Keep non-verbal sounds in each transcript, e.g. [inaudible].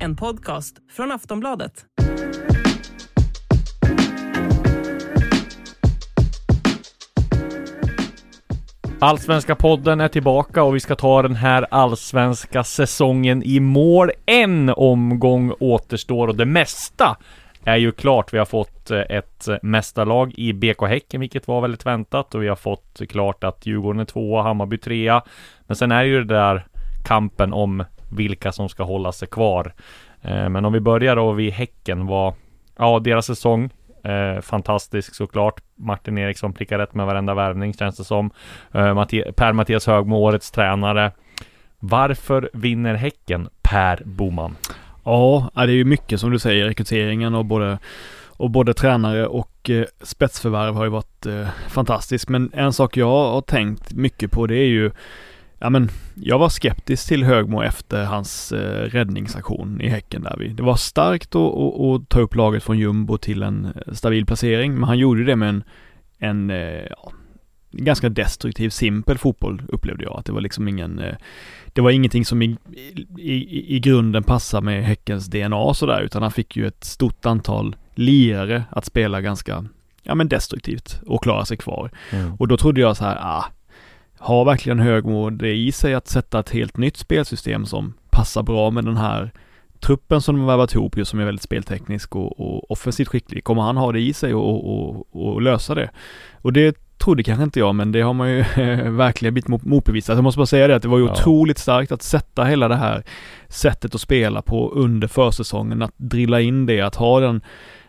En podcast från Aftonbladet. Allsvenska podden är tillbaka och vi ska ta den här allsvenska säsongen i mål. En omgång återstår och det mesta är ju klart. Vi har fått eh, ett mästarlag i BK Häcken, vilket var väldigt väntat och vi har fått klart att Djurgården är tvåa, Hammarby trea. Men sen är ju det där kampen om vilka som ska hålla sig kvar. Eh, men om vi börjar då vid Häcken var, ja, deras säsong Eh, fantastisk såklart. Martin Eriksson prickar rätt med varenda värvning känns det som. Eh, Per-Mattias Högmo, årets tränare. Varför vinner Häcken Per Boman? Ja, det är ju mycket som du säger, rekryteringen och både och både tränare och eh, spetsförvärv har ju varit eh, fantastiskt. Men en sak jag har tänkt mycket på det är ju Ja men, jag var skeptisk till Högmo efter hans eh, räddningsaktion i Häcken där vi. Det var starkt att ta upp laget från jumbo till en eh, stabil placering, men han gjorde det med en, en eh, ja, ganska destruktiv, simpel fotboll upplevde jag. Att det var liksom ingen, eh, det var ingenting som i, i, i grunden passar med Häckens DNA sådär, utan han fick ju ett stort antal lirare att spela ganska, ja men destruktivt och klara sig kvar. Mm. Och då trodde jag så här, ah, har verkligen Högmo det i sig att sätta ett helt nytt spelsystem som passar bra med den här truppen som de har värvat ihop just som är väldigt spelteknisk och, och offensivt skicklig. Kommer han ha det i sig och, och, och, lösa det? Och det trodde kanske inte jag, men det har man ju [laughs] verkligen blivit motbevisat. Jag måste bara säga det att det var ju ja. otroligt starkt att sätta hela det här sättet att spela på under försäsongen, att drilla in det, att ha den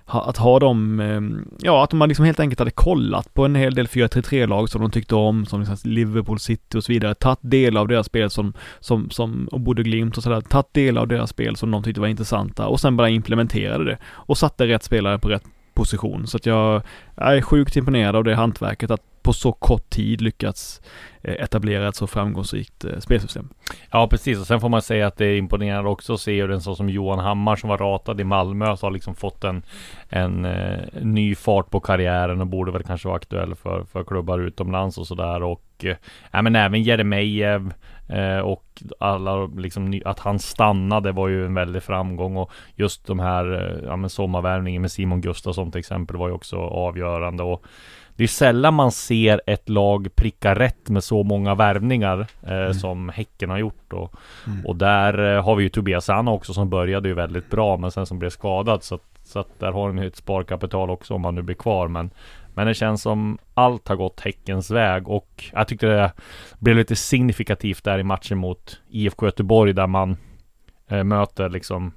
att ha dem, ehm, ja att de liksom helt enkelt hade kollat på en hel del 4-3-3-lag som de tyckte om, som liksom Liverpool City och så vidare, tagit del av deras spel som, som, som, och både Glimt och sådär, tagit del av deras spel som de tyckte var intressanta och sen bara implementerade det. Och satte rätt spelare på rätt position. Så att jag, jag är sjukt imponerad av det hantverket att på så kort tid lyckats eh, etablera ett så framgångsrikt eh, spelsystem. Ja precis och sen får man säga att det är imponerande också att se hur en sån som Johan Hammar som var ratad i Malmö så har liksom fått en, en eh, ny fart på karriären och borde väl kanske vara aktuell för, för klubbar utomlands och sådär och eh, men även Jeremejeff eh, och alla liksom att han stannade var ju en väldig framgång och just de här ja, men sommarvärvningen med Simon Gustafsson till exempel var ju också avgörande och det är sällan man ser ett lag pricka rätt med så många värvningar eh, mm. som Häcken har gjort. Och, mm. och där eh, har vi ju Tobias Anna också som började ju väldigt bra men sen som blev skadad. Så, att, så att där har de ju ett sparkapital också om han nu blir kvar. Men, men det känns som allt har gått Häckens väg och jag tyckte det blev lite signifikativt där i matchen mot IFK Göteborg där man eh, möter liksom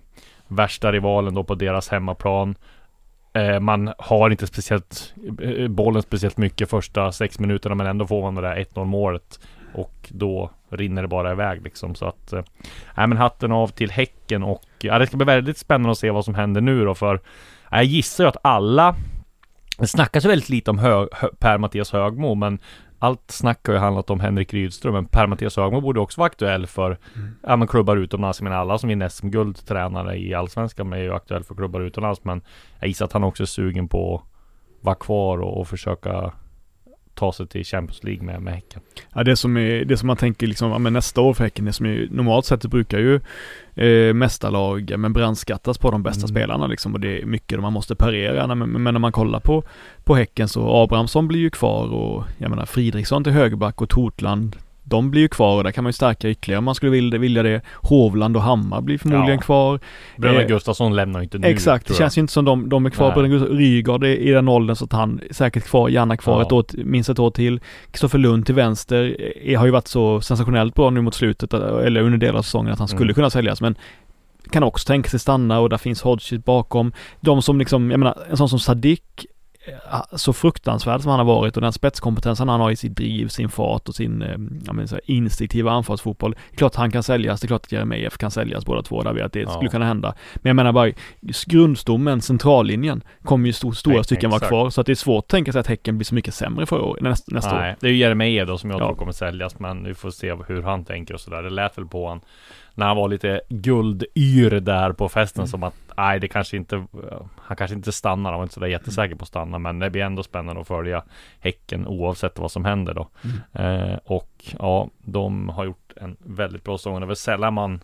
värsta rivalen då på deras hemmaplan. Eh, man har inte speciellt eh, bollen speciellt mycket första sex minuterna men ändå får man det där 1-0 målet. Och då rinner det bara iväg liksom så att eh, men hatten av till Häcken och ja, det ska bli väldigt spännande att se vad som händer nu då för jag gissar ju att alla det snackas väldigt lite om Hö, Per-Mattias Högmo men allt snack har ju handlat om Henrik Rydström, men Per-Mattias Högmo borde också vara aktuell för mm. ja, men klubbar utomlands. Jag menar alla som vinner SM-guld tränare i Allsvenskan är ju aktuell för klubbar utomlands. Men jag gissar att han också är sugen på att vara kvar och, och försöka ta sig till Champions League med, med Häcken. Ja, det som, är, det som man tänker liksom, ja, men nästa år för Häcken, det som är, normalt sett brukar ju eh, mästarlag, men brandskattas på de bästa mm. spelarna liksom och det är mycket man måste parera. Men, men när man kollar på, på Häcken så Abrahamsson blir ju kvar och jag menar Fridriksson till högerback och Tortland de blir ju kvar och där kan man ju stärka ytterligare om man skulle vilja, vilja det. Hovland och Hammar blir förmodligen ja. kvar. Bröderna eh, Gustafsson lämnar ju inte nu. Exakt, det känns ju inte som de, de är kvar. Bröderna Rygaard är i den åldern så att han är säkert kvar. Janna kvar ja. ett år, minst ett år till. Kristoffer Lund till vänster är, har ju varit så sensationellt bra nu mot slutet, eller under delar av säsongen att han skulle mm. kunna säljas. Men kan också tänka sig stanna och där finns Hodgson bakom. De som liksom, jag menar, en sån som Sadik eh, så fruktansvärd som han har varit och den spetskompetensen han har i sitt driv, sin fart och sin eh, ja, men så här, instinktiva anfallsfotboll. Klart han kan säljas, det är klart att Jeremejeff kan säljas båda två, där vi att det ja. skulle kunna hända. Men jag menar bara, grundstommen, centrallinjen, kommer ju stor, stora Nej, stycken vara kvar, så att det är svårt att tänka sig att Häcken blir så mycket sämre för år, nästa, nästa Nej, år. det är ju Jeremejeff då som jag ja. tror kommer säljas, men vi får se hur han tänker och sådär. Det lät väl på han när han var lite guldyr där på festen mm. som att nej, det kanske inte Han kanske inte stannar. Han var inte så där jättesäker på att stanna, men det blir ändå spännande att följa Häcken oavsett vad som händer då. Mm. Eh, och ja, de har gjort en väldigt bra säsong. Det är väl sällan man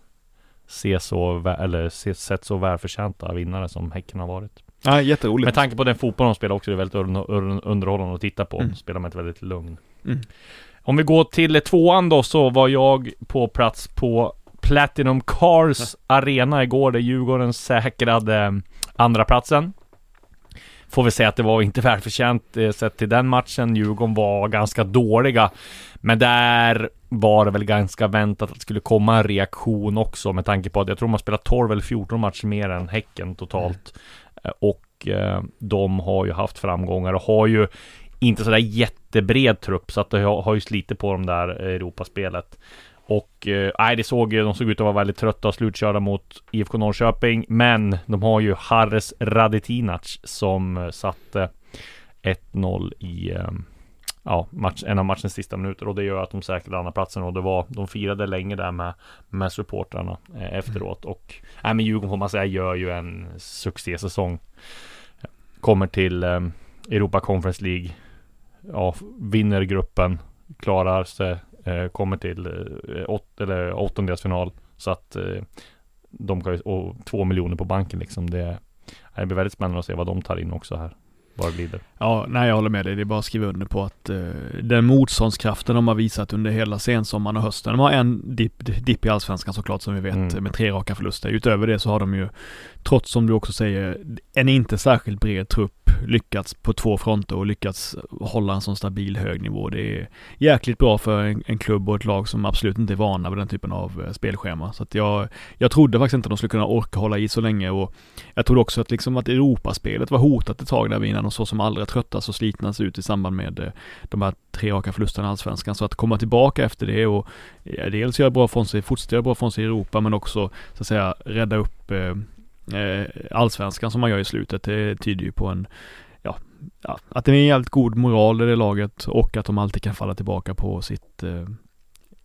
ser så, eller ser, sett så välförtjänta vinnare som Häcken har varit. Ja, jätteroligt. Med tanke på den fotboll de spelar också, det är väldigt underhållande att titta på. Mm. Spelar med ett väldigt lugn. Mm. Om vi går till tvåan då, så var jag på plats på Platinum Cars Arena igår där Djurgården säkrade andra platsen. Får vi säga att det var inte välförtjänt eh, sett till den matchen. Djurgården var ganska dåliga. Men där var det väl ganska väntat att det skulle komma en reaktion också med tanke på att jag tror man spelat 12 eller 14 matcher mer än Häcken totalt. Mm. Och eh, de har ju haft framgångar och har ju inte sådär jättebred trupp så att det har, har ju slitit på dem där Europaspelet. Och eh, nej, det såg, de såg ut att vara väldigt trötta och slutkörda mot IFK Norrköping. Men de har ju Harris Radetinac som eh, satte 1-0 i eh, ja, match, en av matchens sista minuter och det gör att de säkrade andra platsen och det var, de firade länge där med, med supportrarna eh, efteråt och nej, men Djurgården får man säga gör ju en succésäsong. Kommer till eh, Europa Conference League, ja, vinner gruppen, klarar sig Eh, kommer till eh, åt, eller åttondelsfinal. Så att eh, de kan ju, och två miljoner på banken liksom. Det, det blir väldigt spännande att se vad de tar in också här vad det lider. Ja, nej jag håller med dig. Det är bara att skriva under på att eh, den motståndskraften de har visat under hela sensommaren och hösten. De har en dipp dip i allsvenskan såklart som vi vet mm. med tre raka förluster. Utöver det så har de ju, trots som du också säger, en inte särskilt bred trupp lyckats på två fronter och lyckats hålla en sån stabil hög nivå. Det är jäkligt bra för en, en klubb och ett lag som absolut inte är vana vid den typen av eh, spelschema. Så att jag, jag trodde faktiskt inte att de skulle kunna orka hålla i så länge och jag trodde också att liksom att Europaspelet var hotat ett tag där vi innan och så som allra tröttas och slitnas ut i samband med eh, de här tre raka förlusterna i Allsvenskan. Så att komma tillbaka efter det och dels göra bra från sig, fortsätta göra bra från sig i Europa men också så att säga rädda upp eh, eh, Allsvenskan som man gör i slutet. Det tyder ju på en Ja, ja, att det är en jävligt god moral i det laget och att de alltid kan falla tillbaka på sitt eh,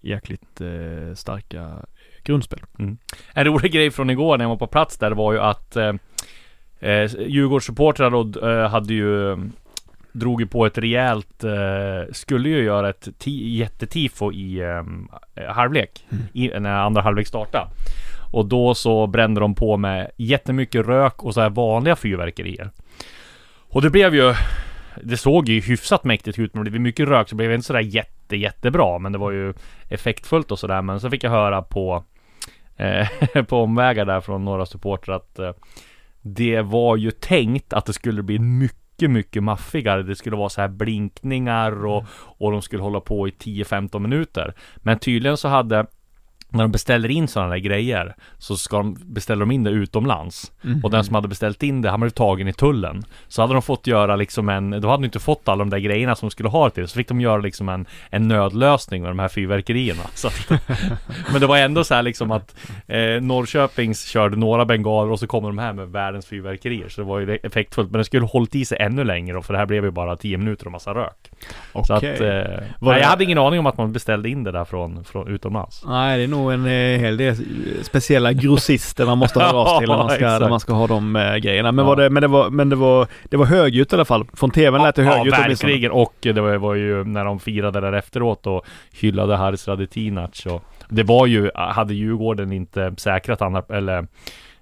jäkligt eh, starka grundspel. Mm. En rolig grej från igår när jag var på plats där var ju att eh, Eh, Djurgårdssupportrar eh, hade ju Drog ju på ett rejält eh, Skulle ju göra ett jättetifo i eh, halvlek. Mm. i, När andra halvlek startade Och då så brände de på med jättemycket rök och så här vanliga fyrverkerier. Och det blev ju Det såg ju hyfsat mäktigt ut men det blev mycket rök så det blev inte sådär jätte jättebra. Men det var ju effektfullt och sådär men så fick jag höra på eh, [laughs] På omvägar där från några supportrar att eh, det var ju tänkt att det skulle bli mycket, mycket maffigare. Det skulle vara så här blinkningar och, och de skulle hålla på i 10-15 minuter. Men tydligen så hade när de beställer in sådana där grejer så ska de, beställer de in det utomlands. Mm. Och den som hade beställt in det, han blev tagen i tullen. Så hade de fått göra liksom en, då hade de inte fått alla de där grejerna som de skulle ha till. Så fick de göra liksom en, en nödlösning med de här fyrverkerierna. Så att, [laughs] men det var ändå så här liksom att eh, Norrköpings körde några bengaler och så kommer de här med världens fyrverkerier. Så det var ju effektfullt. Men det skulle hållit i sig ännu längre för det här blev ju bara 10 minuter och massa rök. Okay. Så att, eh, nej, jag hade ingen aning om att man beställde in det där från, från utomlands. Nej, det är nog nog en eh, hel del speciella grossister man måste höra av till när man ska, [laughs] när man ska ha de äh, grejerna. Men, ja. var det, men, det var, men det var, det var högljutt i alla fall. Från tvn lät det högljutt. Ja, verkligen. Och det var, var, ju när de firade där efteråt och hyllade Haris Radetinac. Och det var ju, hade Djurgården inte säkrat andra, eller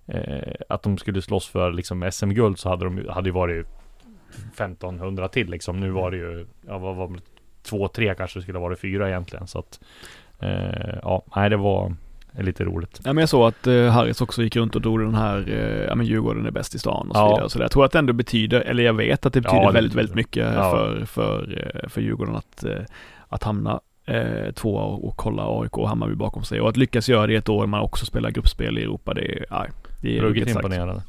eh, att de skulle slåss för liksom SM-guld så hade de hade ju varit 1500 till liksom. Nu var det ju, ja vad var det, två, tre kanske skulle ha varit fyra egentligen. Så att Eh, ja, nej det var lite roligt. Ja men jag såg att uh, Harris också gick runt och drog den här, uh, ja men Djurgården är bäst i stan och så ja. vidare. Så jag tror att det ändå betyder, eller jag vet att det betyder ja, väldigt, väldigt mycket ja. för, för, uh, för Djurgården att, uh, att hamna uh, tvåa och, och kolla AIK och Hammarby bakom sig. Och att lyckas göra det ett år man också spelar gruppspel i Europa, det är, uh, det är Ruggigt imponerande.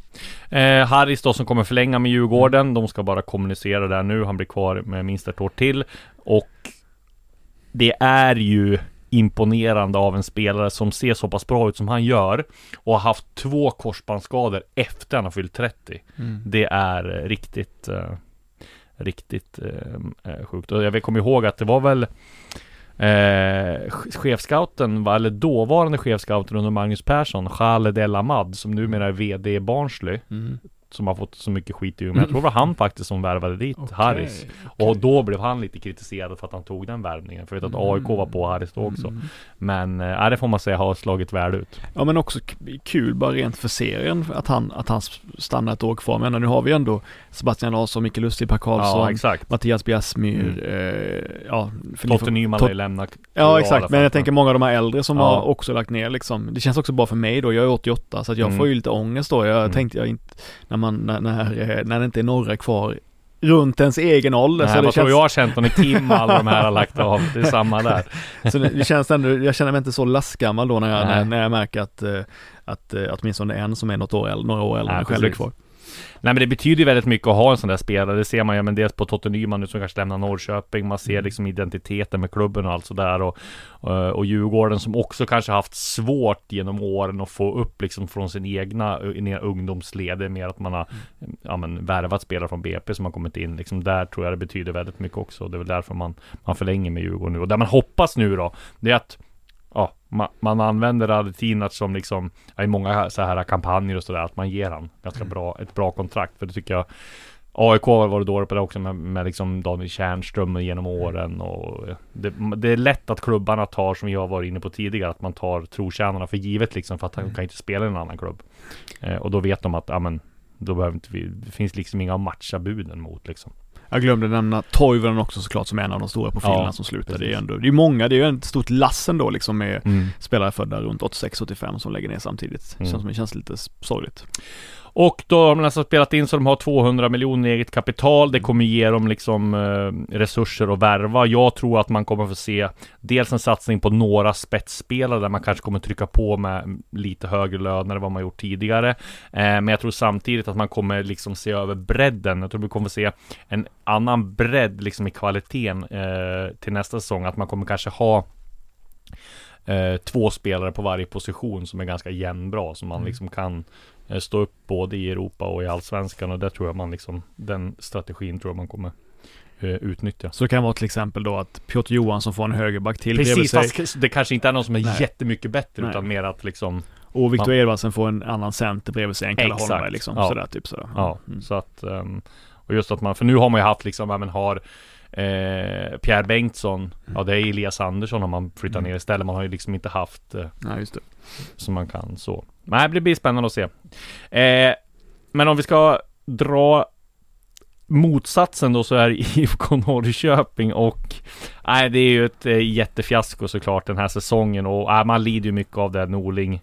Eh, Harris då som kommer förlänga med Djurgården. De ska bara kommunicera där nu. Han blir kvar med minst ett år till. Och det är ju imponerande av en spelare som ser så pass bra ut som han gör och har haft två korsbandsskador efter han har fyllt 30. Mm. Det är eh, riktigt eh, Riktigt eh, eh, sjukt. Och jag kommer ihåg att det var väl Eh, chefscouten, eller dåvarande chefscouten under Magnus Persson, Khaled El Ahmad, som numera är VD i Barnsley, Mm. Som har fått så mycket skit i Men jag tror det var han faktiskt som värvade dit Okej, Harris. Och då blev han lite kritiserad för att han tog den värvningen. För att AIK var på Harris då också. Mm. Men ja, det får man säga har slagit väl ut. Ja men också kul bara rent för serien att han, att han stannar ett år kvar. Men nu har vi ändå Sebastian Larsson, Micke Lustig, Per Karlsson, Ja. Mattias Bjärsmyr, Mm. eh, ja. Totte Nyman har ju lämnat. Ja exakt, men jag tänker många av de här äldre som Ja. har också lagt ner liksom. Det känns också bra för mig då, jag är 88 så att jag Mm. får ju lite ångest då. Jag Mm. tänkte jag inte, när man, när, när, när det inte är några kvar runt ens egen ålder. Nej, så det vad tror känns, jag har känt när Tim och alla de här har lagt av. Det är samma där. [laughs] så det, känns ändå, jag känner mig inte så lastgammal då när jag, när, när jag märker att, eh, att eh, åtminstone en som är något år äldre, några år äldre själv är kvar. Nej men det betyder ju väldigt mycket att ha en sån där spelare. Det ser man ju men dels på Totte Nyman nu som kanske lämnar Norrköping. Man ser liksom identiteten med klubben och allt sådär. Och, eh, och Djurgården som också kanske haft svårt genom åren att få upp liksom från sin egna ner ungdomsled. Det är mer att man har ja, men, värvat spelare från BP som har kommit in. Liksom där tror jag det betyder väldigt mycket också. Det är väl därför man, man förlänger med Djurgården nu. Och där man hoppas nu då, det är att man, man använder Radetinac som liksom I många så här kampanjer och sådär Att man ger han ganska bra, ett bra kontrakt. För det tycker jag AIK har varit dåligt på det också med, med liksom Daniel Tjärnström genom åren och det, det är lätt att klubbarna tar som jag varit inne på tidigare Att man tar trotjänarna för givet liksom För att han kan inte spela i en annan klubb. Eh, Och då vet de att, ja men Då behöver inte vi, det finns liksom inga matcha buden mot liksom Jag glömde nämna Toivonen också såklart som en av de stora profilerna Ja, som slutar. Det är ändå, det är många, det är ju ett stort lass ändå liksom med mm. spelare födda runt 86-85 som lägger ner samtidigt. Mm. känns det känns lite sorgligt. Och då har de nästan spelat in så de har 200 miljoner i eget kapital. Det kommer ge dem liksom eh, resurser att värva. Jag tror att man kommer få se dels en satsning på några spetsspelare där man kanske kommer trycka på med lite högre löner än vad man gjort tidigare. Eh, men jag tror samtidigt att man kommer liksom se över bredden. Jag tror vi kommer få se en annan bredd liksom i kvaliteten eh, till nästa säsong. Att man kommer kanske ha eh, två spelare på varje position som är ganska jämnbra. Som man liksom kan stå upp både i Europa och i Allsvenskan. Och det tror jag man liksom, den strategin tror jag man kommer eh, utnyttja. Så det kan vara till exempel då att Piotr Johansson får en högerback till Precis, sig. fast det kanske inte är någon som är Nej. jättemycket bättre Nej. utan mer att liksom Och Victor Edvardsen får en annan center bredvid sig än Kalle. Holmberg liksom. Ja. Sådär typ sådär. Ja, Mm. så att ehm, Och just att man, för nu har man ju haft liksom, ja men har eh, Pierre Bengtsson Ja det är Elias Andersson om man flyttar Mm. ner istället Man har ju liksom inte haft eh, Ja, just det. som man kan så. Nej, det blir spännande att se. Eh, men om vi ska dra motsatsen då så är [laughs] IFK Norrköping och Nej, det är ju ett eh, jättefiasko såklart den här säsongen och äh, man lider ju mycket av det Norling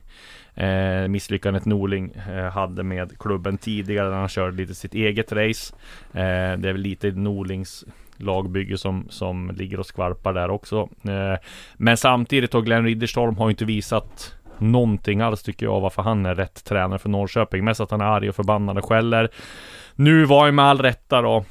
eh, misslyckandet Norling eh, hade med klubben tidigare när han körde lite sitt eget race. Eh, det är väl lite Norlings lagbygge som, som ligger och skvalpar där också. Eh, men samtidigt och Glenn Ridderstolm har ju inte visat någonting alls tycker jag varför han är rätt tränare för Norrköping. Mest att han är arg och förbannad och skäller. Nu var ju med all rätta då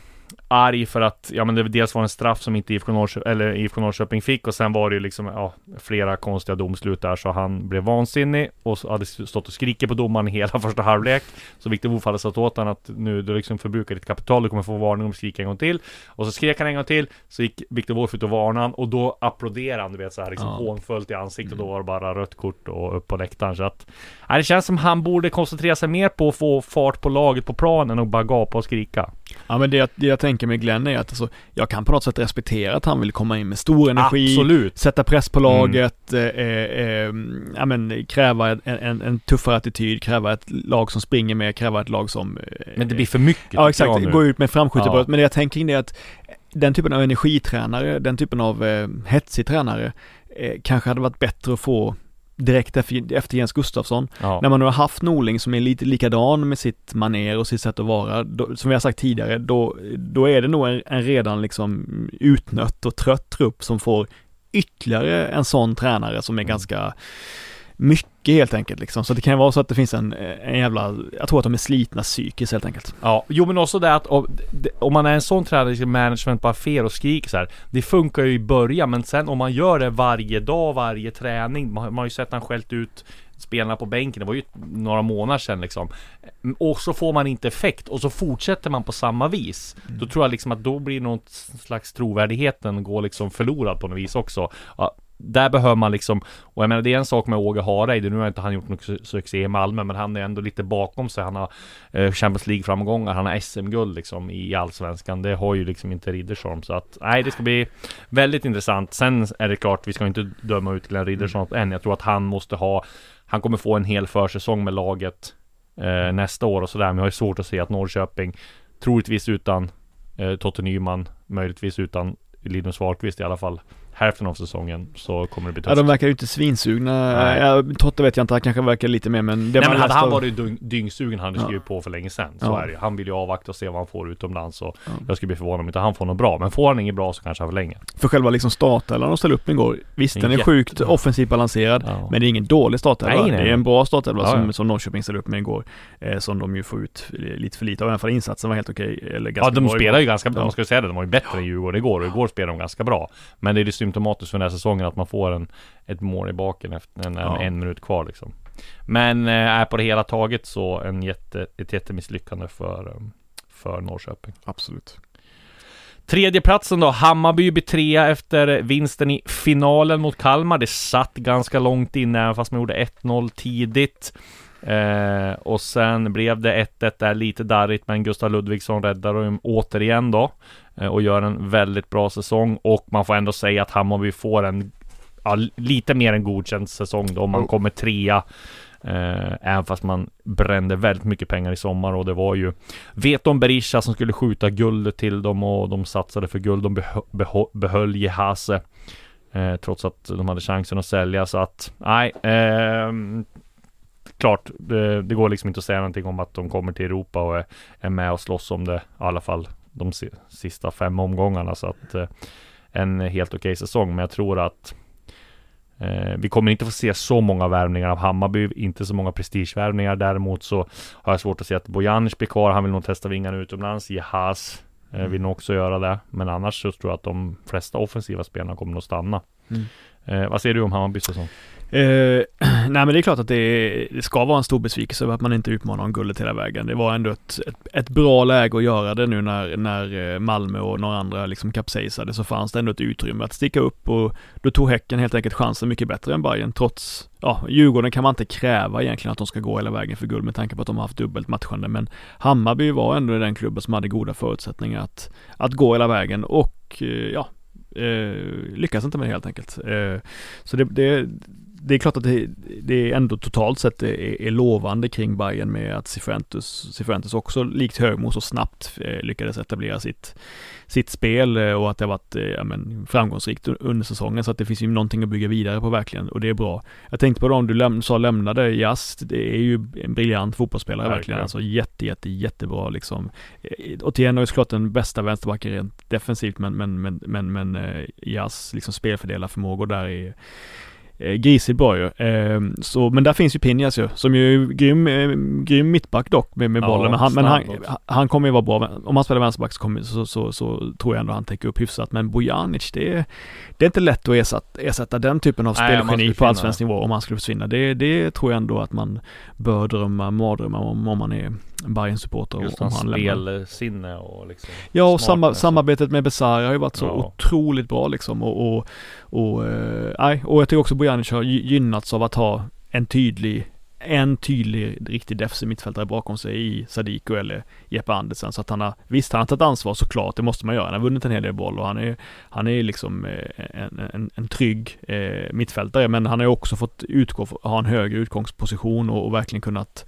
arg för att, ja men det dels var en straff som inte IFK Norrköping, eller IFK Norrköping fick och sen var det ju liksom, ja, flera konstiga domslut där så han blev vansinnig och hade stått och skrikit på domaren hela [laughs] första halvlek. Så Viktor Wolff hade sagt åt honom att nu du liksom förbrukar ditt kapital, du kommer få varning om du skriker en gång till. Och så skrek han en gång till, så gick Viktor Wolff ut och varnade han och då applåderade han, du vet så här liksom Ja. hånfullt i ansiktet och då var det bara rött kort och upp på läktaren så att Nej, det känns som han borde koncentrera sig mer på att få fart på laget på planen och bara gapa och skrika. Ja men det, jag- det jag tänker med Glenn är att alltså, jag kan på något sätt respektera att han vill komma in med stor energi, Absolut. sätta press på laget, eh, eh, ja men kräva en, en, en tuffare attityd, kräva ett lag som springer med, kräva ett lag som... eh, Men det blir för mycket Ja exakt, gå ut med framskjutet Ja. Men det jag tänker kring är att den typen av energitränare, den typen av eh, hetsig tränare, eh, kanske hade varit bättre att få direkt efter, efter Jens Gustafsson. Ja. När man nu har haft Norling som är lite likadan med sitt maner och sitt sätt att vara, då, som vi har sagt tidigare, då, då är det nog en, en redan liksom utnött och trött trupp som får ytterligare en sån tränare som är Mm. ganska mycket helt enkelt liksom. Så det kan ju vara så att det finns en, en jävla, jag tror att de är slitna psykiskt helt enkelt. Ja, jo men också det att om, om man är en sån tränare i management på affär och skriker så här. Det funkar ju i början men sen om man gör det varje dag, varje träning. Man, man har ju sett han skällt ut spelarna på bänken. Det var ju några månader sedan liksom. Och så får man inte effekt och så fortsätter man på samma vis. Mm. Då tror jag liksom att då blir något slags trovärdigheten går liksom förlorad på något vis också. Ja, där behöver man liksom, och jag menar det är en sak med Åge Hareide, nu har inte han gjort någon succé i Malmö, men han är ändå lite bakom sig. Han har eh, Champions League-framgångar, han har SM-guld liksom i Allsvenskan. Det har ju liksom inte Riddersholm, så att nej, det ska bli väldigt intressant. Sen är det klart, vi ska inte döma ut Glenn Riddersholm mm. än. Jag tror att han måste ha, han kommer få en hel försäsong med laget eh, nästa år och sådär, men jag har svårt att se att Norrköping, troligtvis utan eh, Totte Nyman, möjligtvis utan Linus Wahlqvist i alla fall hälften av säsongen så kommer det bli tufft. Ja de verkar ju inte svinsugna. Ja, Totte vet jag inte, han kanske verkar lite mer men det Nej men hade han varit dyng, dyngsugen hade han skrivit på för länge sedan. Så ja. är det Han vill ju avvakta och se vad han får utomlands och ja. jag skulle bli förvånad om inte han får något bra. Men får han inget bra så kanske han förlänger. För själva liksom startelvan de ställde upp igår, visst den är sjukt offensivt balanserad ja. men det är ingen dålig startelva. Det är en bra startelva ja, som, som Norrköping ställde upp med igår. Eh, som de ju får ut lite för lite av, alla fall insatsen var helt okej. Eller ganska ja de spelar ju ganska bra, man ska säga det, de var ju bättre än Djurgården igår och igår spelade de ganska bra. Men det är ju symptomatiskt för den här säsongen att man får en, ett mål i baken efter en, ja. en minut kvar liksom. Men är eh, på det hela taget så en jätte, ett jättemisslyckande för, um, för Norrköping. Absolut. Tredje platsen då, Hammarby blir trea efter vinsten i finalen mot Kalmar. Det satt ganska långt inne, även fast man gjorde 1-0 tidigt. Eh, och sen blev det 1-1 där, lite darrigt, men Gustav Ludvigsson räddar dem återigen då. Eh, och gör en väldigt bra säsong. Och man får ändå säga att Hammarby får en ja, lite mer än godkänd säsong då. Man kommer trea. Eh, även fast man brände väldigt mycket pengar i sommar och det var ju Veton Berisha som skulle skjuta guldet till dem och de satsade för guld. De behö behö behöll Jehase. Eh, trots att de hade chansen att sälja så att nej. Eh, klart, det, det, går liksom inte att säga någonting om att de kommer till Europa och är, är med och slåss om det i alla fall de sista fem omgångarna. Så att eh, en helt okej okay säsong. Men jag tror att eh, vi kommer inte få se så många värvningar av Hammarby, inte så många prestigevärvningar. Däremot så har jag svårt att se att Bojanic blir kvar. Han vill nog testa vingarna utomlands. Jehas eh, vill nog också göra det. Men annars så tror jag att de flesta offensiva spelarna kommer att stanna. Mm. Eh, vad säger du om Hammarbys säsong? Eh, [clears throat] nej men det är klart att det, det, ska vara en stor besvikelse över att man inte utmanar om guldet hela vägen. Det var ändå ett, ett, ett, bra läge att göra det nu när, när eh, Malmö och några andra liksom kapsejsade så fanns det ändå ett utrymme att sticka upp och då tog Häcken helt enkelt chansen mycket bättre än Bayern trots, ja, Djurgården kan man inte kräva egentligen att de ska gå hela vägen för guld med tanke på att de har haft dubbelt matchande men Hammarby var ändå den klubben som hade goda förutsättningar att, att gå hela vägen och eh, ja, eh, lyckas inte med det helt enkelt. Eh, så det, det, det är klart att det, det ändå totalt sett är, är lovande kring Bayern med att Cifuentes, Cifuentes också likt Högmo så snabbt eh, lyckades etablera sitt, sitt spel eh, och att det har varit eh, ja, men, framgångsrikt under säsongen så att det finns ju någonting att bygga vidare på verkligen och det är bra. Jag tänkte på dem du läm sa lämnade, Jas, det är ju en briljant fotbollsspelare verkligen, verkligen. alltså jätte, jätte, jättebra liksom. Otieno är såklart den bästa vänsterbacken rent defensivt men, men, men, men, men Jas liksom spelfördelarförmågor där är eh, grisigt bra ju. Eh, så, men där finns ju Pinjas ju, som ju är grym, eh, grym mittback dock med, med bollen. Ja, men han, men han, han kommer ju vara bra. Om han spelar vänsterback så, kommer, så, så, så, tror jag ändå han täcker upp hyfsat. Men Bojanic, det är, det är inte lätt att ersätta, ersätta den typen av spelgeni på allsvensk nivå om han skulle försvinna. Det, det tror jag ändå att man bör drömma mardrömmar om, om man är bayern supporter Just hans spelsinne och liksom Ja och samma, samarbetet med Besara har ju varit så ja. otroligt bra liksom och, och, och, eh, nej, och jag tycker också Bojanic har gynnats av att ha en tydlig en tydlig, riktig defensiv mittfältare bakom sig i Sadiko eller Jeppe Andersen. Så att han har, visst han har tagit ansvar såklart, det måste man göra. Han har vunnit en hel del boll och han är, han är liksom eh, en, en, en trygg eh, mittfältare. Men han har ju också fått utgå, ha en högre utgångsposition och, och verkligen kunnat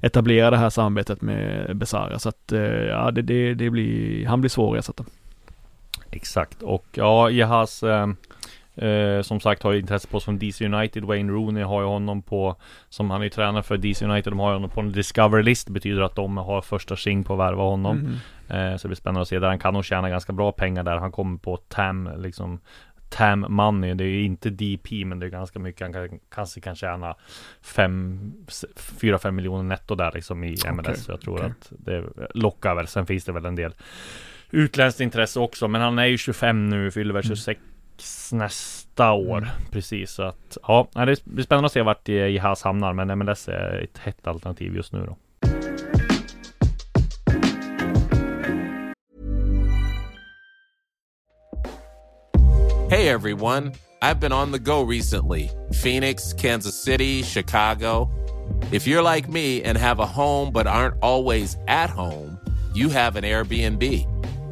etablera det här samarbetet med Besara. Så att eh, ja, det, det, det, blir, han blir svår att ersätta. Exakt och ja, Jahas eh Eh, som sagt har intresse på från DC United. Wayne Rooney har ju honom på, som han är tränare för DC United, de har honom på en Discover list. betyder att de har första sing på att värva honom. Mm. Eh, så det blir spännande att se där. Han kan nog tjäna ganska bra pengar där. Han kommer på TAM, liksom TAM money. Det är ju inte DP men det är ganska mycket. Han kan, kanske kan tjäna 4-5 miljoner netto där liksom i MLS. Okay, så jag tror okay. att det lockar väl. Sen finns det väl en del utländskt intresse också. Men han är ju 25 nu, fyller väl 26 nästa år. Mm. Precis, så att ja, det blir spännande att se vart Jihaz hamnar. Men MLS är ett hett alternativ just nu då. Hey everyone, I've been on the go recently Phoenix, Kansas City, Chicago. If you're like me and have a home but aren't always at home, you have an Airbnb.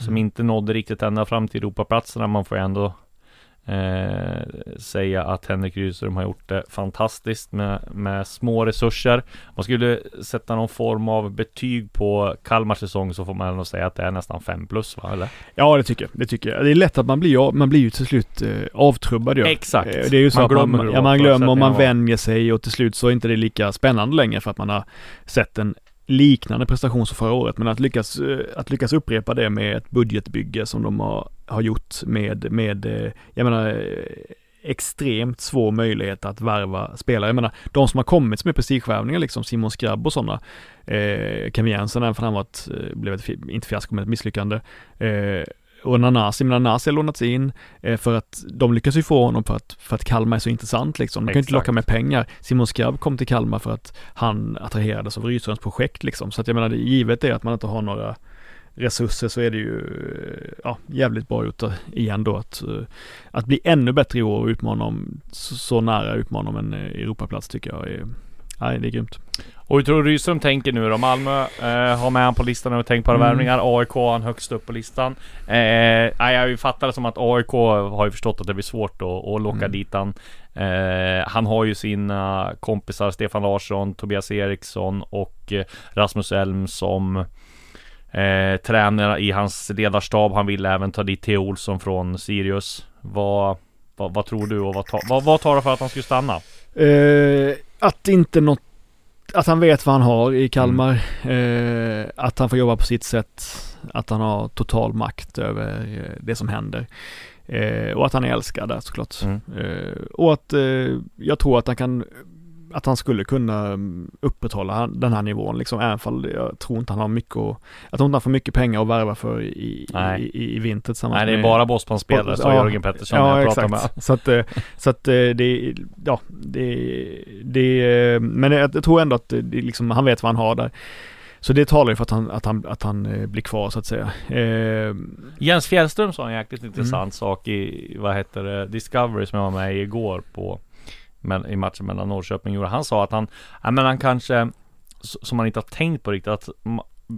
som inte nådde riktigt ända fram till Europaplatserna. Man får ändå eh, säga att Henrik Rydström har gjort det fantastiskt med, med små resurser. Man skulle sätta någon form av betyg på Kalmars säsong så får man ändå säga att det är nästan 5 plus va? Eller? Ja det tycker jag, det tycker jag. Det är lätt att man blir, man blir ju till slut eh, avtrubbad ju. Exakt. Eh, det är ju så man att glömmer man, ja, man glömmer och man vänjer sig och till slut så är inte det lika spännande längre för att man har sett en liknande prestation som förra året. Men att lyckas, eh, att lyckas upprepa det med ett budgetbygge som de har, har gjort med, med, eh, jag menar, eh, extremt svår möjlighet att värva spelare. Jag menar, de som har kommit som är prestigevärvningar, liksom Simon Skrabb och sådana. Eh, Kevin Jensen, även för han var ett, blev ett, inte fiasko men ett misslyckande. Eh, och Nanasi, men Nanasi har lånats in eh, för att de lyckas ju få honom för att, för att Kalmar är så intressant liksom. De kan ju inte locka med pengar. Simon Skrabb kom till Kalmar för att han attraherades av Rydströms projekt liksom. Så att jag menar, givet är att man inte har några resurser så är det ju ja, jävligt bra gjort igen då att, att bli ännu bättre i år och utmana om, så, så nära utmana om en Europaplats tycker jag är, nej, det är grymt. Och hur tror du Rydström tänker nu då? Malmö eh, har med han på listan och tänkt på mm. värvningar. AIK har han högst upp på listan. Eh, jag fattar det som att AIK har ju förstått att det blir svårt att, att locka mm. dit han. Eh, han har ju sina kompisar Stefan Larsson, Tobias Eriksson och eh, Rasmus Elm som eh, tränare i hans ledarstab. Han vill även ta dit Theo Olsson från Sirius. Vad, vad, vad tror du och vad, ta, vad, vad tar det för att han skulle stanna? Eh, att inte något att han vet vad han har i Kalmar. Mm. Eh, att han får jobba på sitt sätt. Att han har total makt över eh, det som händer. Eh, och att han är älskad där såklart. Mm. Eh, och att eh, jag tror att han kan att han skulle kunna mm, upprätthålla den här nivån liksom, även fall jag tror inte han har mycket att, jag tror inte han får mycket pengar att värva för i, i, i, i vinter tillsammans Nej, det är med, bara Bosman-spelare, sa ja, Jörgen Pettersson ja, jag exakt. med. Så att, eh, så att eh, det, ja, det, det, men jag tror ändå att det, liksom, han vet vad han har där. Så det talar ju för att han, att han, att han eh, blir kvar så att säga. Eh, Jens Fjällström sa en jäkligt intressant mm. sak i, vad heter det, Discovery som jag var med i igår på men, i matchen mellan Norrköping och Han sa att han, ja men han kanske, som man inte har tänkt på riktigt, att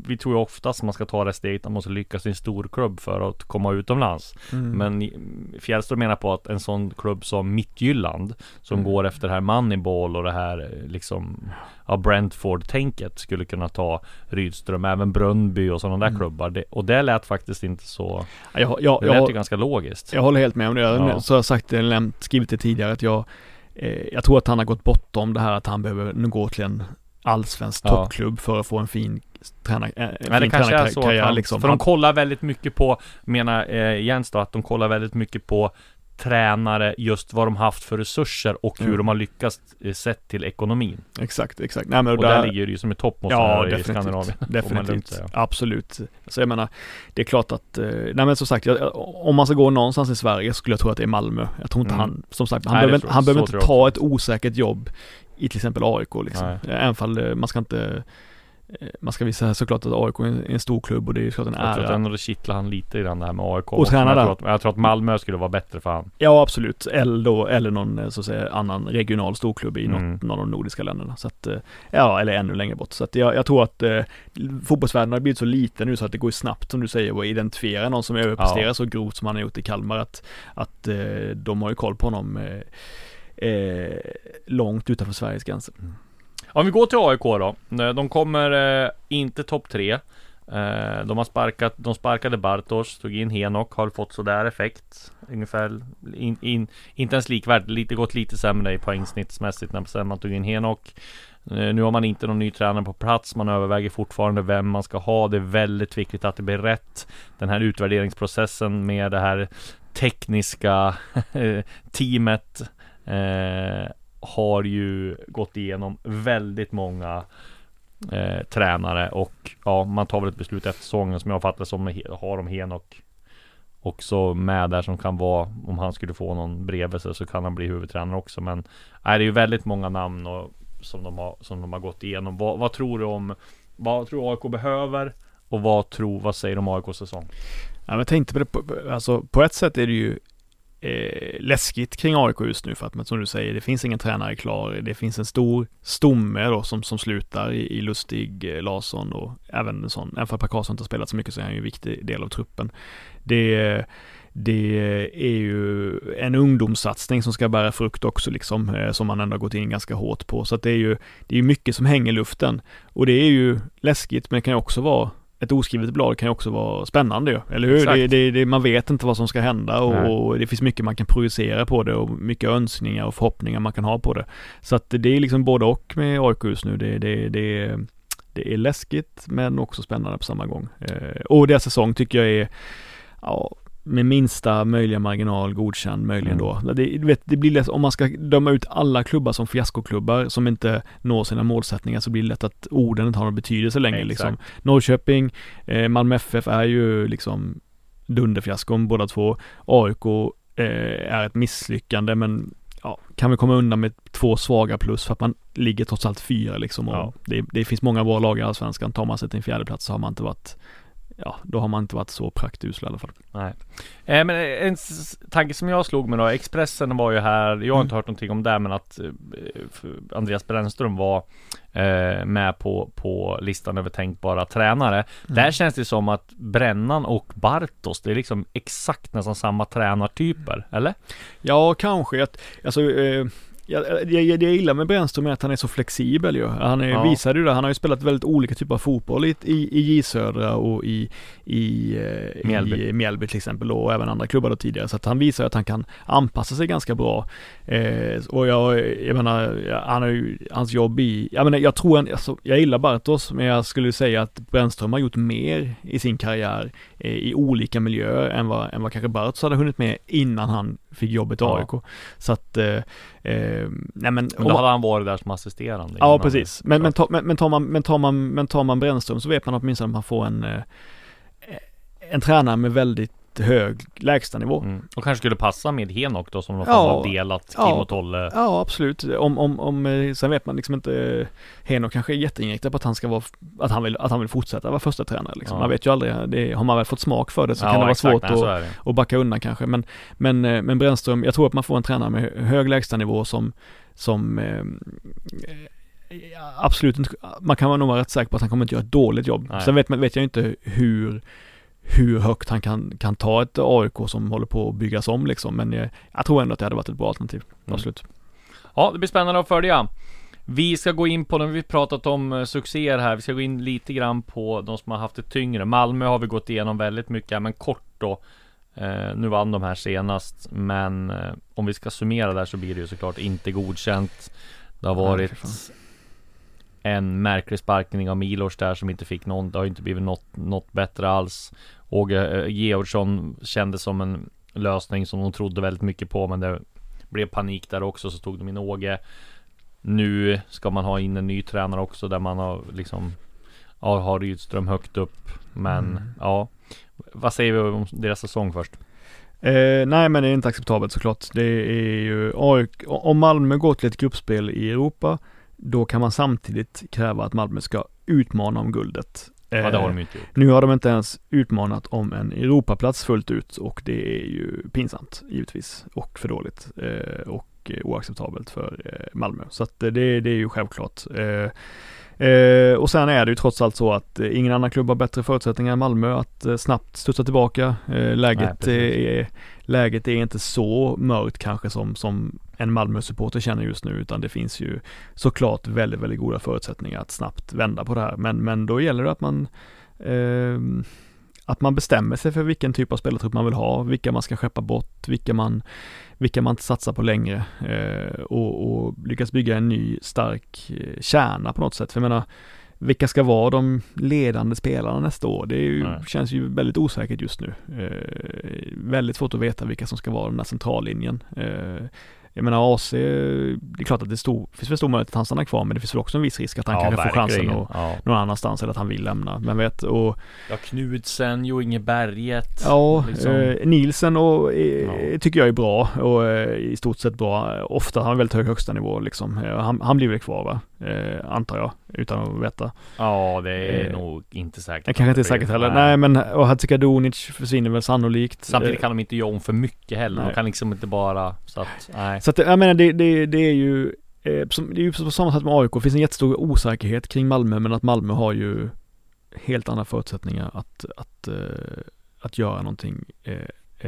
vi tror ju oftast man ska ta det steget, man måste lyckas i en stor klubb för att komma utomlands. Mm. Men Fjällström menar på att en sån klubb som Mittjylland, som mm. går efter det här Moneyball och det här liksom, ja, Brentford-tänket skulle kunna ta Rydström, även Brönnby och sådana där mm. klubbar. Det, och det lät faktiskt inte så, jag, jag, det lät jag, ju ganska logiskt. Jag håller helt med om det. Ja. Så har jag sagt det, skrivit det tidigare, att jag Eh, jag tror att han har gått bortom det här att han behöver nu gå till en allsvensk ja. toppklubb för att få en fin tränar, äh, Men det kanske är så att han, liksom. För de kollar väldigt mycket på, menar eh, Jens då, att de kollar väldigt mycket på tränare, just vad de haft för resurser och hur mm. de har lyckats eh, sett till ekonomin. Exakt, exakt. Nej, men och där, där ligger det ju som ett topp måste ja, definitivt, i Skandinavien. Definitivt, absolut. Så jag menar, det är klart att, eh, nej men som sagt, jag, om man ska gå någonstans i Sverige skulle jag tro att det är Malmö. Jag tror inte mm. han, som sagt, han nej, behöver, han behöver inte ta ett osäkert jobb i till exempel AIK liksom. Även fall eh, man ska inte man ska visa såklart att AIK är en stor klubb och det är såklart en ära. Jag tror att ändå det kittlar han lite i den här med AIK. Och träna där. Jag, jag tror att Malmö skulle vara bättre för han. Ja absolut. Eller då, eller någon eh, så att säga annan regional storklubb i mm. något, någon av de nordiska länderna. Så att, eh, ja, eller ännu längre bort. Så att jag, jag tror att eh, fotbollsvärlden har blivit så liten nu så att det går snabbt som du säger att identifiera någon som överpresterar ja. så grovt som han har gjort i Kalmar. Att, att eh, de har ju koll på honom. Eh, eh, långt utanför Sveriges gränser. Om vi går till AIK då. Eh, de kommer eh, inte topp tre. Eh, de har sparkat, de sparkade Bartos, tog in Henok, har fått sådär effekt. Ungefär, in, in, inte ens likvärdigt, lite, gått lite sämre i poängsnittsmässigt när man tog in Henok. Eh, nu har man inte någon ny tränare på plats, man överväger fortfarande vem man ska ha. Det är väldigt viktigt att det blir rätt. Den här utvärderingsprocessen med det här tekniska [laughs] eh, teamet eh, har ju gått igenom väldigt många eh, tränare och ja, man tar väl ett beslut efter säsongen som jag fattar som har om Henok också med där som kan vara om han skulle få någon bredvid sig så kan han bli huvudtränare också. Men nej, det är ju väldigt många namn och, som, de har, som de har gått igenom. Vad, vad tror du om vad tror AIK behöver och vad tror, vad säger du om AIKs säsong? Ja, men jag tänkte på det, på, alltså på ett sätt är det ju eh, läskigt kring AIK just nu för att som du säger, det finns ingen tränare klar. Det finns en stor stomme då som, som slutar i, i Lustig, eh, Larsson och även en sån, även för att Per Karlsson inte har spelat så mycket så är han ju en viktig del av truppen. Det det är ju en ungdomssatsning som ska bära frukt också liksom, eh, som man ändå har gått in ganska hårt på. Så att det är ju, det är mycket som hänger i luften. Och det är ju läskigt, men det kan ju också vara ett oskrivet blad kan ju också vara spännande ju, eller hur? Det, det, det, man vet inte vad som ska hända och, och, det finns mycket man kan projicera på det och mycket önskningar och förhoppningar man kan ha på det. Så att det är liksom både och med AIK just nu. Det, det, det, det är läskigt men också spännande på samma gång. Eh, och deras säsong tycker jag är ja, med minsta möjliga marginal godkänd möjligen mm. då. Det, vet, det blir lätt, om man ska döma ut alla klubbar som fiaskoklubbar som inte når sina målsättningar så blir det lätt att orden inte har någon betydelse längre liksom. Norrköping, eh, Malmö FF är ju liksom dunderfiaskon båda två. AIK eh, är ett misslyckande men ja, kan vi komma undan med två svaga plus för att man ligger trots allt fyra liksom. Ja. det, det, finns många bra lag i Allsvenskan. Tar man sig till en fjärde plats så har man inte varit ja, då har man inte varit så praktusel i alla fall. Nej. Eh, men en tanke som jag slog med då, Expressen var ju här, jag har mm. inte hört någonting om det, men att eh, Andreas Brännström var eh, med på, på listan över tänkbara tränare. Mm. Där känns det som att Brännan och Bartos, det är liksom exakt nästan samma tränartyper, eller? Ja, kanske. Alltså, eh, Ja, det, jag gillar med Brännström är att han är så flexibel ju. Han är, ja. visade ju det, han har ju spelat väldigt olika typer av fotboll i, i, i J Södra och i, i, eh, Mjällby. i Mjällby till exempel och även andra klubbar då tidigare. Så att han visar att han kan anpassa sig ganska bra. Eh, och jag, jag menar, han har ju, hans jobb i, jag menar, jag tror, han, alltså, jag gillar Bartos, men jag skulle säga att Brännström har gjort mer i sin karriär eh, i olika miljöer än vad, än vad kanske Bartos hade hunnit med innan han fick jobbet i AIK. Så att, eh, eh, nej men. Men då hade han varit där som assisterande. Ja, precis. Men, men, ta, men, men, tar man, men tar man, men tar man Brännström så vet man åtminstone att man får en, eh, en tränare med väldigt hög lägstanivå. Mm. Och kanske skulle passa med Henok då som de ja, har delat Kim ja, och Tolle. Ja absolut. Om, om, om, eh, sen vet man liksom inte, Henok kanske är jätteinriktad på att han ska vara, att han vill, att han vill fortsätta vara första tränare liksom. Ja. Man vet ju aldrig, det, har man väl fått smak för det så kan det vara exakt, svårt nej, att, att backa undan kanske. Men, men, eh, men Brännström, jag tror att man får en tränare med hög lägstanivå som, som eh, absolut inte, man kan nog vara rätt säker på att han kommer inte göra ett dåligt jobb. Nej. Sen vet, vet jag inte hur hur högt han kan, kan ta ett AIK som håller på att byggas om liksom. Men jag, jag tror ändå att det hade varit ett bra alternativ. Mm. Absolut. Ja, det blir spännande att följa. Vi ska gå in på, när vi pratat om uh, succéer här, vi ska gå in lite grann på de som har haft det tyngre. Malmö har vi gått igenom väldigt mycket, men kort då. Uh, nu vann de här senast, men uh, om vi ska summera där så blir det ju såklart inte godkänt. Det har varit en märklig sparkning av Milos där som inte fick någon. Det har inte blivit något, något bättre alls. Åge eh, Georgsson kändes som en lösning som de trodde väldigt mycket på, men det blev panik där också, så tog de in Åge. Nu ska man ha in en ny tränare också där man har liksom ja, har Rydström högt upp. Men mm. ja, vad säger vi om deras säsong först? Eh, nej men det är inte acceptabelt såklart. Det är ju AIK, om Malmö går till ett gruppspel i Europa då kan man samtidigt kräva att Malmö ska utmana om guldet. Ja, det har de inte gjort. Nu har de inte ens utmanat om en Europaplats fullt ut och det är ju pinsamt givetvis och för dåligt eh, och oacceptabelt för eh, Malmö. Så att det, det är ju självklart. Eh, och sen är det ju trots allt så att ingen annan klubb har bättre förutsättningar än Malmö att snabbt studsa tillbaka. läget, Nej, är, läget är inte så mörkt kanske som, som en Malmö-supporter känner just nu, utan det finns ju såklart väldigt, väldigt goda förutsättningar att snabbt vända på det här. Men, men då gäller det att man eh, att man bestämmer sig för vilken typ av spelartrupp man vill ha, vilka man ska skeppa bort, vilka man, vilka man inte satsar på längre eh, och, och lyckas bygga en ny stark eh, kärna på något sätt. För jag menar, vilka ska vara de ledande spelarna nästa år? Det ju, känns ju väldigt osäkert just nu. Eh, väldigt svårt att veta vilka som ska vara den här centrallinjen. Eh, jag menar AC, det är klart att det stor, finns väl stor möjlighet att han stannar kvar men det finns väl också en viss risk att han ja, kanske får chansen och, ja. någon annanstans eller att han vill lämna. Men vet och Ja Knudsen, Jo Inge Berget Ja, liksom. eh, Nielsen och, eh, ja. tycker jag är bra och eh, i stort sett bra. Ofta har han väldigt hög högsta nivå liksom. Eh, han, han blir väl kvar va? Eh, antar jag, utan att veta. Ja, det är eh, nog inte säkert. Det kanske inte är säkert heller. Nej, men och Hadzikadunic försvinner väl sannolikt. Samtidigt kan de inte göra om för mycket heller. Nej. De kan liksom inte bara, så att, nej. Så att, jag menar, det, det, det är ju eh, det är ju på samma sätt med AIK, det finns en jättestor osäkerhet kring Malmö, men att Malmö har ju helt andra förutsättningar att, att, eh, att göra någonting eh,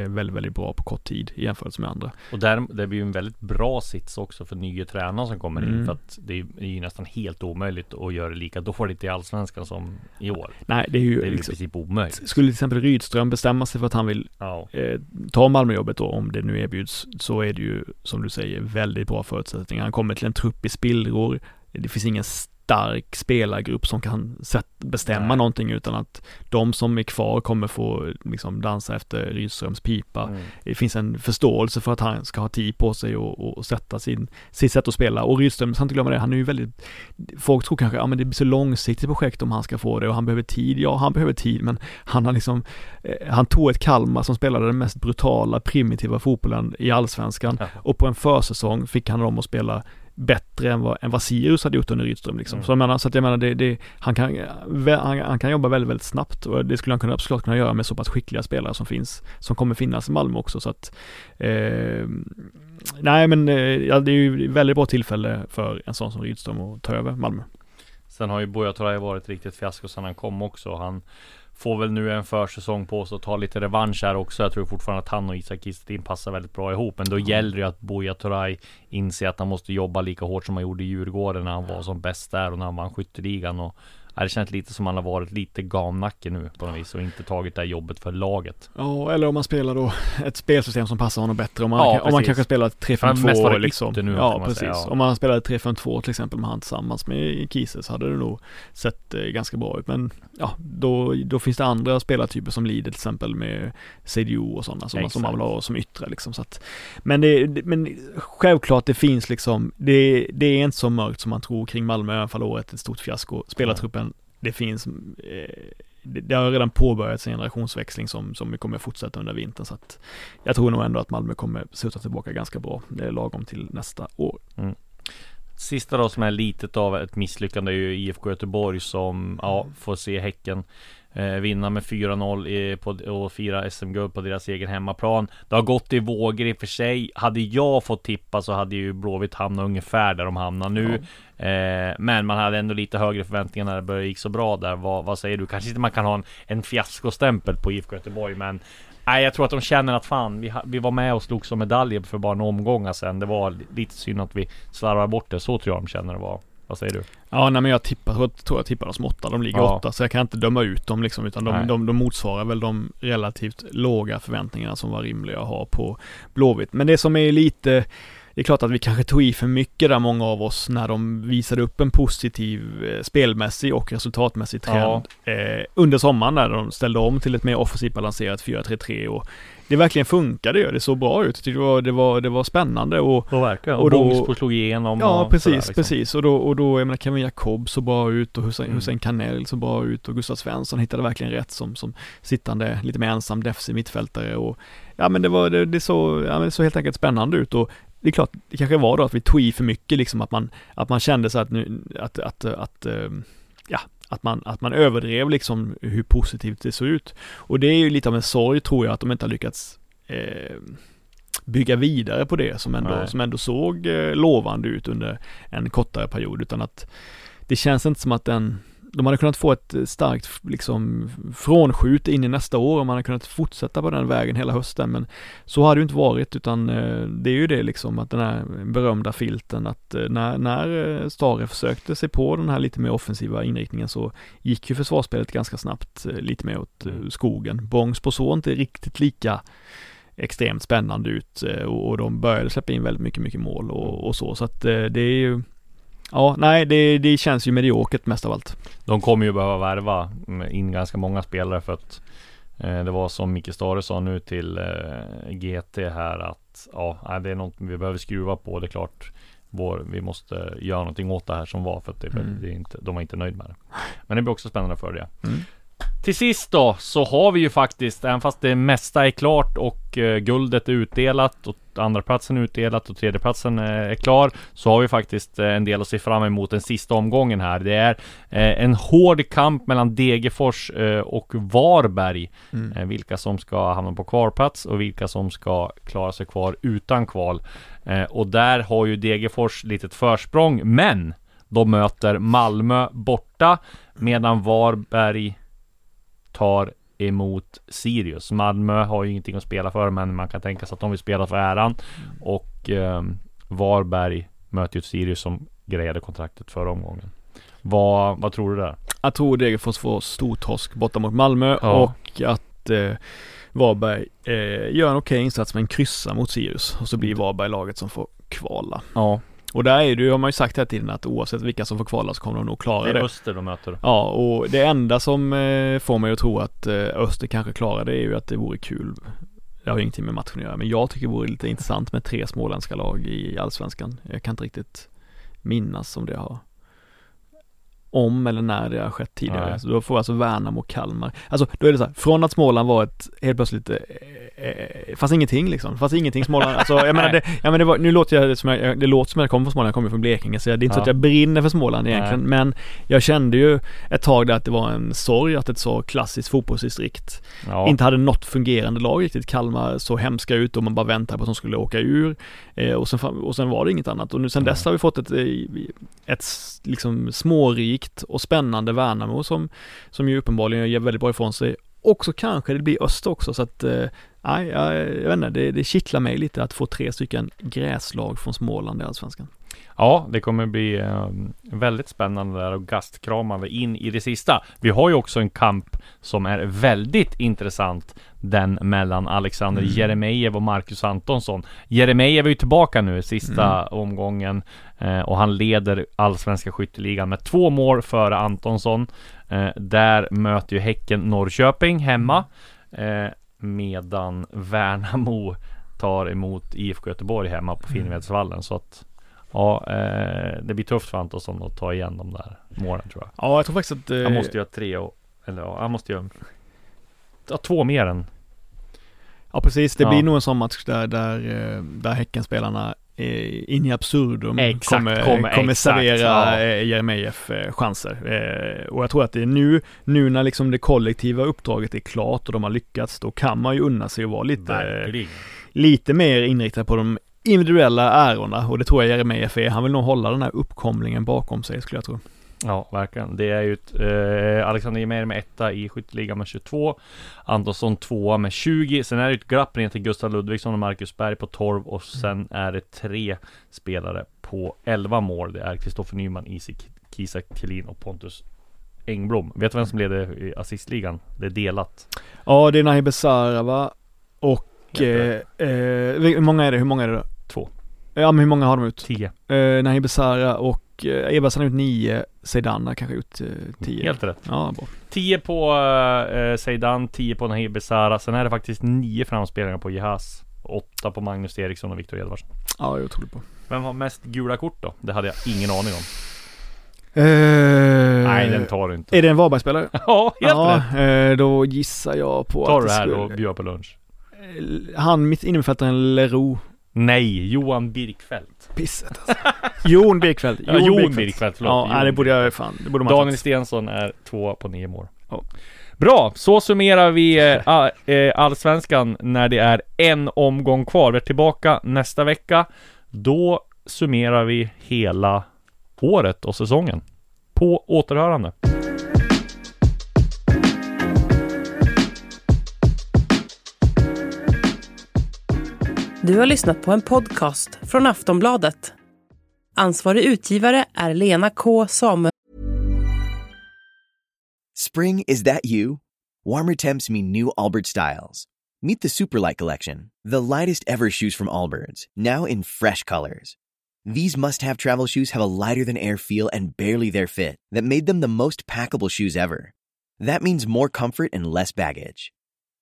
väldigt, väldigt bra på kort tid i jämförelse med andra. Och där, det blir ju en väldigt bra sits också för nya tränare som kommer mm. in. För att det är, det är ju nästan helt omöjligt att göra det lika dåligt i Allsvenskan som i år. Nej, det är ju det är liksom, i princip omöjligt. Skulle till exempel Rydström bestämma sig för att han vill ja. eh, ta Malmöjobbet då, om det nu erbjuds, så är det ju som du säger väldigt bra förutsättningar. Han kommer till en trupp i spillror. Det finns ingen stark spelargrupp som kan bestämma Nej. någonting utan att de som är kvar kommer få liksom dansa efter Rydströms pipa. Mm. Det finns en förståelse för att han ska ha tid på sig och, och sätta sin, sitt sätt att spela. Och Rydström, ska inte glömma det, han är ju väldigt, folk tror kanske, ja men det blir så långsiktigt projekt om han ska få det och han behöver tid. Ja, han behöver tid, men han har liksom, eh, han tog ett Kalmar som spelade den mest brutala, primitiva fotbollen i allsvenskan ja. och på en försäsong fick han dem att spela bättre än vad, än vad Sirius hade gjort under Rydström liksom. Mm. Så jag menar, så att jag menar det, det han, kan, han, han, kan jobba väldigt, väldigt snabbt och det skulle han kunna, absolut kunna göra med så pass skickliga spelare som finns, som kommer finnas i Malmö också så att eh, Nej men eh, ja, det är ju väldigt bra tillfälle för en sån som Rydström att ta över Malmö. Sen har ju Buya varit riktigt fiasko sedan han kom också. Han Får väl nu en försäsong på sig att ta lite revansch här också. Jag tror fortfarande att han och Isak Kiestin passar väldigt bra ihop. Men då mm. gäller det ju att Buya Turay inser att han måste jobba lika hårt som han gjorde i Djurgården när han var som bäst där och när han vann skytteligan. Och det känns lite som han har varit lite gamnacke nu på något vis och inte tagit det här jobbet för laget. Ja, eller om man spelar då ett spelsystem som passar honom bättre. Om man, ja, om man kanske spelar 3-5-2 liksom. Nu, ja, precis. Säga, ja. Om man spelar 3-5-2 till exempel med han tillsammans med Kiese så hade det nog sett eh, ganska bra ut. Men ja, då, då finns det andra spelartyper som lider till exempel med CDO och sådana som, som man vill ha som yttre liksom. Så att, men, det, men självklart det finns liksom, det, det är inte så mörkt som man tror kring Malmö, i alla fall året ett stort fiasko. Spelartruppen det finns, eh, det har redan påbörjats en generationsväxling som, som vi kommer fortsätta under vintern så att jag tror nog ändå att Malmö kommer sluta tillbaka ganska bra, det är lagom till nästa år. Mm. Sista då som är litet av ett misslyckande är ju IFK Göteborg som ja, får se Häcken vinna med 4-0 och fira SM-guld på deras egen hemmaplan. Det har gått i vågor i och för sig. Hade jag fått tippa så hade ju Blåvitt hamnat ungefär där de hamnar nu. Ja. Eh, men man hade ändå lite högre förväntningar när det började gick så bra där. Vad, vad säger du? Kanske inte man kan ha en, en fiaskostämpel på IFK Göteborg, men Nej, jag tror att de känner att fan, vi, vi var med och slog som medaljer för bara några omgångar sen. Det var lite synd att vi slarvade bort det. Så tror jag de känner det var. Vad säger du? Ja, nej men jag tippar, jag tror jag tippar dem som åtta. De ligger ja. åtta, så jag kan inte döma ut dem liksom, utan de, de, de, motsvarar väl de relativt låga förväntningarna som var rimliga att ha på Blåvitt. Men det som är lite det är klart att vi kanske tog i för mycket där, många av oss, när de visade upp en positiv eh, spelmässig och resultatmässig trend ja. eh, under sommaren när de ställde om till ett mer offensivt balanserat 4-3-3 och det verkligen funkade ju. Det såg bra ut. Det var, det var, det var spännande och... Och verkligen. Och, och då, slog igenom. Ja, precis, sådär, liksom. precis. Och då, och då, jag menar Kevin Jacob såg bra ut och Hussein, mm. Hussein Kanell såg bra ut och Gustav Svensson hittade verkligen rätt som, som sittande, lite mer ensam defensiv mittfältare och ja men det var, det, det såg, ja men det såg helt enkelt spännande ut och det är klart, det kanske var då att vi tog i för mycket liksom, att man, att man kände så att nu, att, att, att, eh, ja, att man, att man överdrev liksom hur positivt det såg ut. Och det är ju lite av en sorg tror jag att de inte har lyckats eh, bygga vidare på det som ändå, som ändå såg eh, lovande ut under en kortare period utan att det känns inte som att den de hade kunnat få ett eh, starkt liksom frånskjut in i nästa år om man hade kunnat fortsätta på den vägen hela hösten men så har det ju inte varit utan eh, det är ju det liksom att den här berömda filten att eh, när, när Stare försökte sig på den här lite mer offensiva inriktningen så gick ju försvarsspelet ganska snabbt lite mer åt mm. skogen. Bångs på så inte riktigt lika extremt spännande ut och de började släppa in väldigt mycket, mycket mål och, och så så att det är ju Ja, nej det, det känns ju mediokert mest av allt. De kommer ju behöva värva in ganska många spelare för att eh, det var som Micke Stare sa nu till eh, GT här att ja, det är något vi behöver skruva på. Det är klart vår, vi måste göra någonting åt det här som var för att det, mm. det är inte, de var inte nöjda med det. Men det blir också spännande för det. Mm. Till sist då så har vi ju faktiskt, även fast det mesta är klart och uh, guldet är utdelat och andra platsen är utdelat och tredjeplatsen uh, är klar Så har vi faktiskt uh, en del att se fram emot den sista omgången här Det är en hård kamp mellan Degerfors och Varberg mm. Vilka som ska hamna på kvalplats och vilka som ska klara sig kvar utan kval Och där har ju Degerfors litet försprång men de möter Malmö borta medan Varberg tar emot Sirius. Malmö har ju ingenting att spela för men man kan tänka sig att de vill spela för äran. Och eh, Varberg möter ju Sirius som grejade kontraktet förra omgången. Vad, vad tror du där? Jag tror Degerfors får stor torsk borta mot Malmö ja. och att eh, Varberg eh, gör en okej okay insats men kryssar mot Sirius och så blir Varberg laget som får kvala. Ja, och där är det ju, har man ju sagt hela tiden att oavsett vilka som får kvala så kommer de nog klara det. Det är Öster de möter. Ja, och det enda som eh, får mig att tro att eh, Öster kanske klarar det är ju att det vore kul det har ingenting med matchen att göra, men jag tycker det vore lite intressant med tre småländska lag i Allsvenskan. Jag kan inte riktigt minnas om det har om eller när det har skett tidigare. Nej. Så då får alltså Värnamo och Kalmar. Alltså då är det så här, från att Småland var ett helt plötsligt eh, eh, fanns ingenting liksom. Det fanns ingenting Småland. Alltså jag menar [laughs] det, ja, men det var, nu låter jag som jag, det låter som jag kommer från Småland, jag kommer från Blekinge så det är inte ja. så att jag brinner för Småland egentligen. Nej. Men jag kände ju ett tag där att det var en sorg att ett så klassiskt fotbollsdistrikt ja. inte hade något fungerande lag riktigt. Kalmar så hemska ut och man bara väntade på att de skulle åka ur. Eh, och, sen, och sen var det inget annat. Och nu sen dess har vi fått ett, eh, ett liksom smårikt och spännande Värnamo som, som ju uppenbarligen ger väldigt bra ifrån sig. Och så kanske det blir Öster också så att eh, nej, jag, jag vet inte, det, det kittlar mig lite att få tre stycken gräslag från Småland i Allsvenskan. Ja, det kommer bli eh, väldigt spännande där och gastkramande in i det sista. Vi har ju också en kamp som är väldigt intressant. Den mellan Alexander mm. Jeremejeff och Marcus Antonsson. Jeremejeff är ju tillbaka nu sista mm. omgången eh, och han leder allsvenska skytteligan med två mål före Antonsson. Eh, där möter ju Häcken Norrköping hemma. Medan Värnamo tar emot IFK Göteborg hemma på mm. Finnvedsvallen. Så att Ja, eh, det blir tufft för Antonsson att ta igen de där målen tror jag. Ja, jag tror faktiskt att... Eh... Han måste göra tre och, eller ja, han måste göra ja, två mer än... Ja, precis. Det ja. blir nog en sån match där, där, eh, där Häckenspelarna in i absurdum exakt, kommer, kommer, kommer exakt, servera ja. Eh, Jeremejeff eh, chanser. Och jag tror att det är nu, nu när liksom det kollektiva uppdraget är klart och de har lyckats, då kan man ju unna sig att vara lite, lite mer inriktad på de individuella ärorna och det tror jag Jeremejeff är. Han vill nog hålla den här uppkomlingen bakom sig skulle jag tro. Ja, verkligen. Det är ju ett, eh, Alexander Jemer med etta i skytteligan med 22. Antonsson tvåa med 20. Sen är det ett glapp ner till Gustav Ludvigsson och Marcus Berg på 12 och sen är det tre spelare på 11 mål. Det är Kristoffer Nyman, Isak Kisa Kelin och Pontus Engblom. Vet du vem som leder i assistligan? Det är delat. Ja, det är Nahi Besara och eh, eh, hur många är det? Hur många är det då? Två. Ja men hur många har de ut? Tio. Eh, Nahi Besara och eh, Ebersen har ut nio, Zeidan har kanske ut eh, tio. Helt rätt. Ja, bra. Tio på eh, Zeidan, tio på Nahi Besara. Sen är det faktiskt nio framspelningar på Jehas. Åtta på Magnus Eriksson och Viktor Edvardsson. Ja, jag tror på. Vem har mest gula kort då? Det hade jag ingen aning om. Uh, Nej, den tar du inte. Är det en Varbergsspelare? [laughs] ja, helt ja, rätt. Uh, då gissar jag på tar att Tar du det här och bjuder på lunch? Han, mitt innermittfältaren Leroux Nej, Johan Birkfeldt. Pisset alltså. [laughs] Jon Birkfeldt. Jon, ja, Jon Birkfeldt. Birkfeldt, förlåt. Ja, Jon det borde jag fan. Det borde man Daniel Stensson är två på nio mål. Ja. Bra, så summerar vi [laughs] äh, äh, Allsvenskan när det är en omgång kvar. Vi är tillbaka nästa vecka. Då summerar vi hela året och säsongen. På återhörande. Du har lyssnat på en podcast från Aftonbladet. Ansvarig utgivare är Lena K Samuelsson. Spring, is that you? Warmer temps mean new Allbirds styles. Meet the Superlight Collection, the lightest ever shoes from Allbirds, now in fresh colors. These must have travel shoes have a lighter than air feel and barely their fit that made them the most packable shoes ever. That means more comfort and less baggage.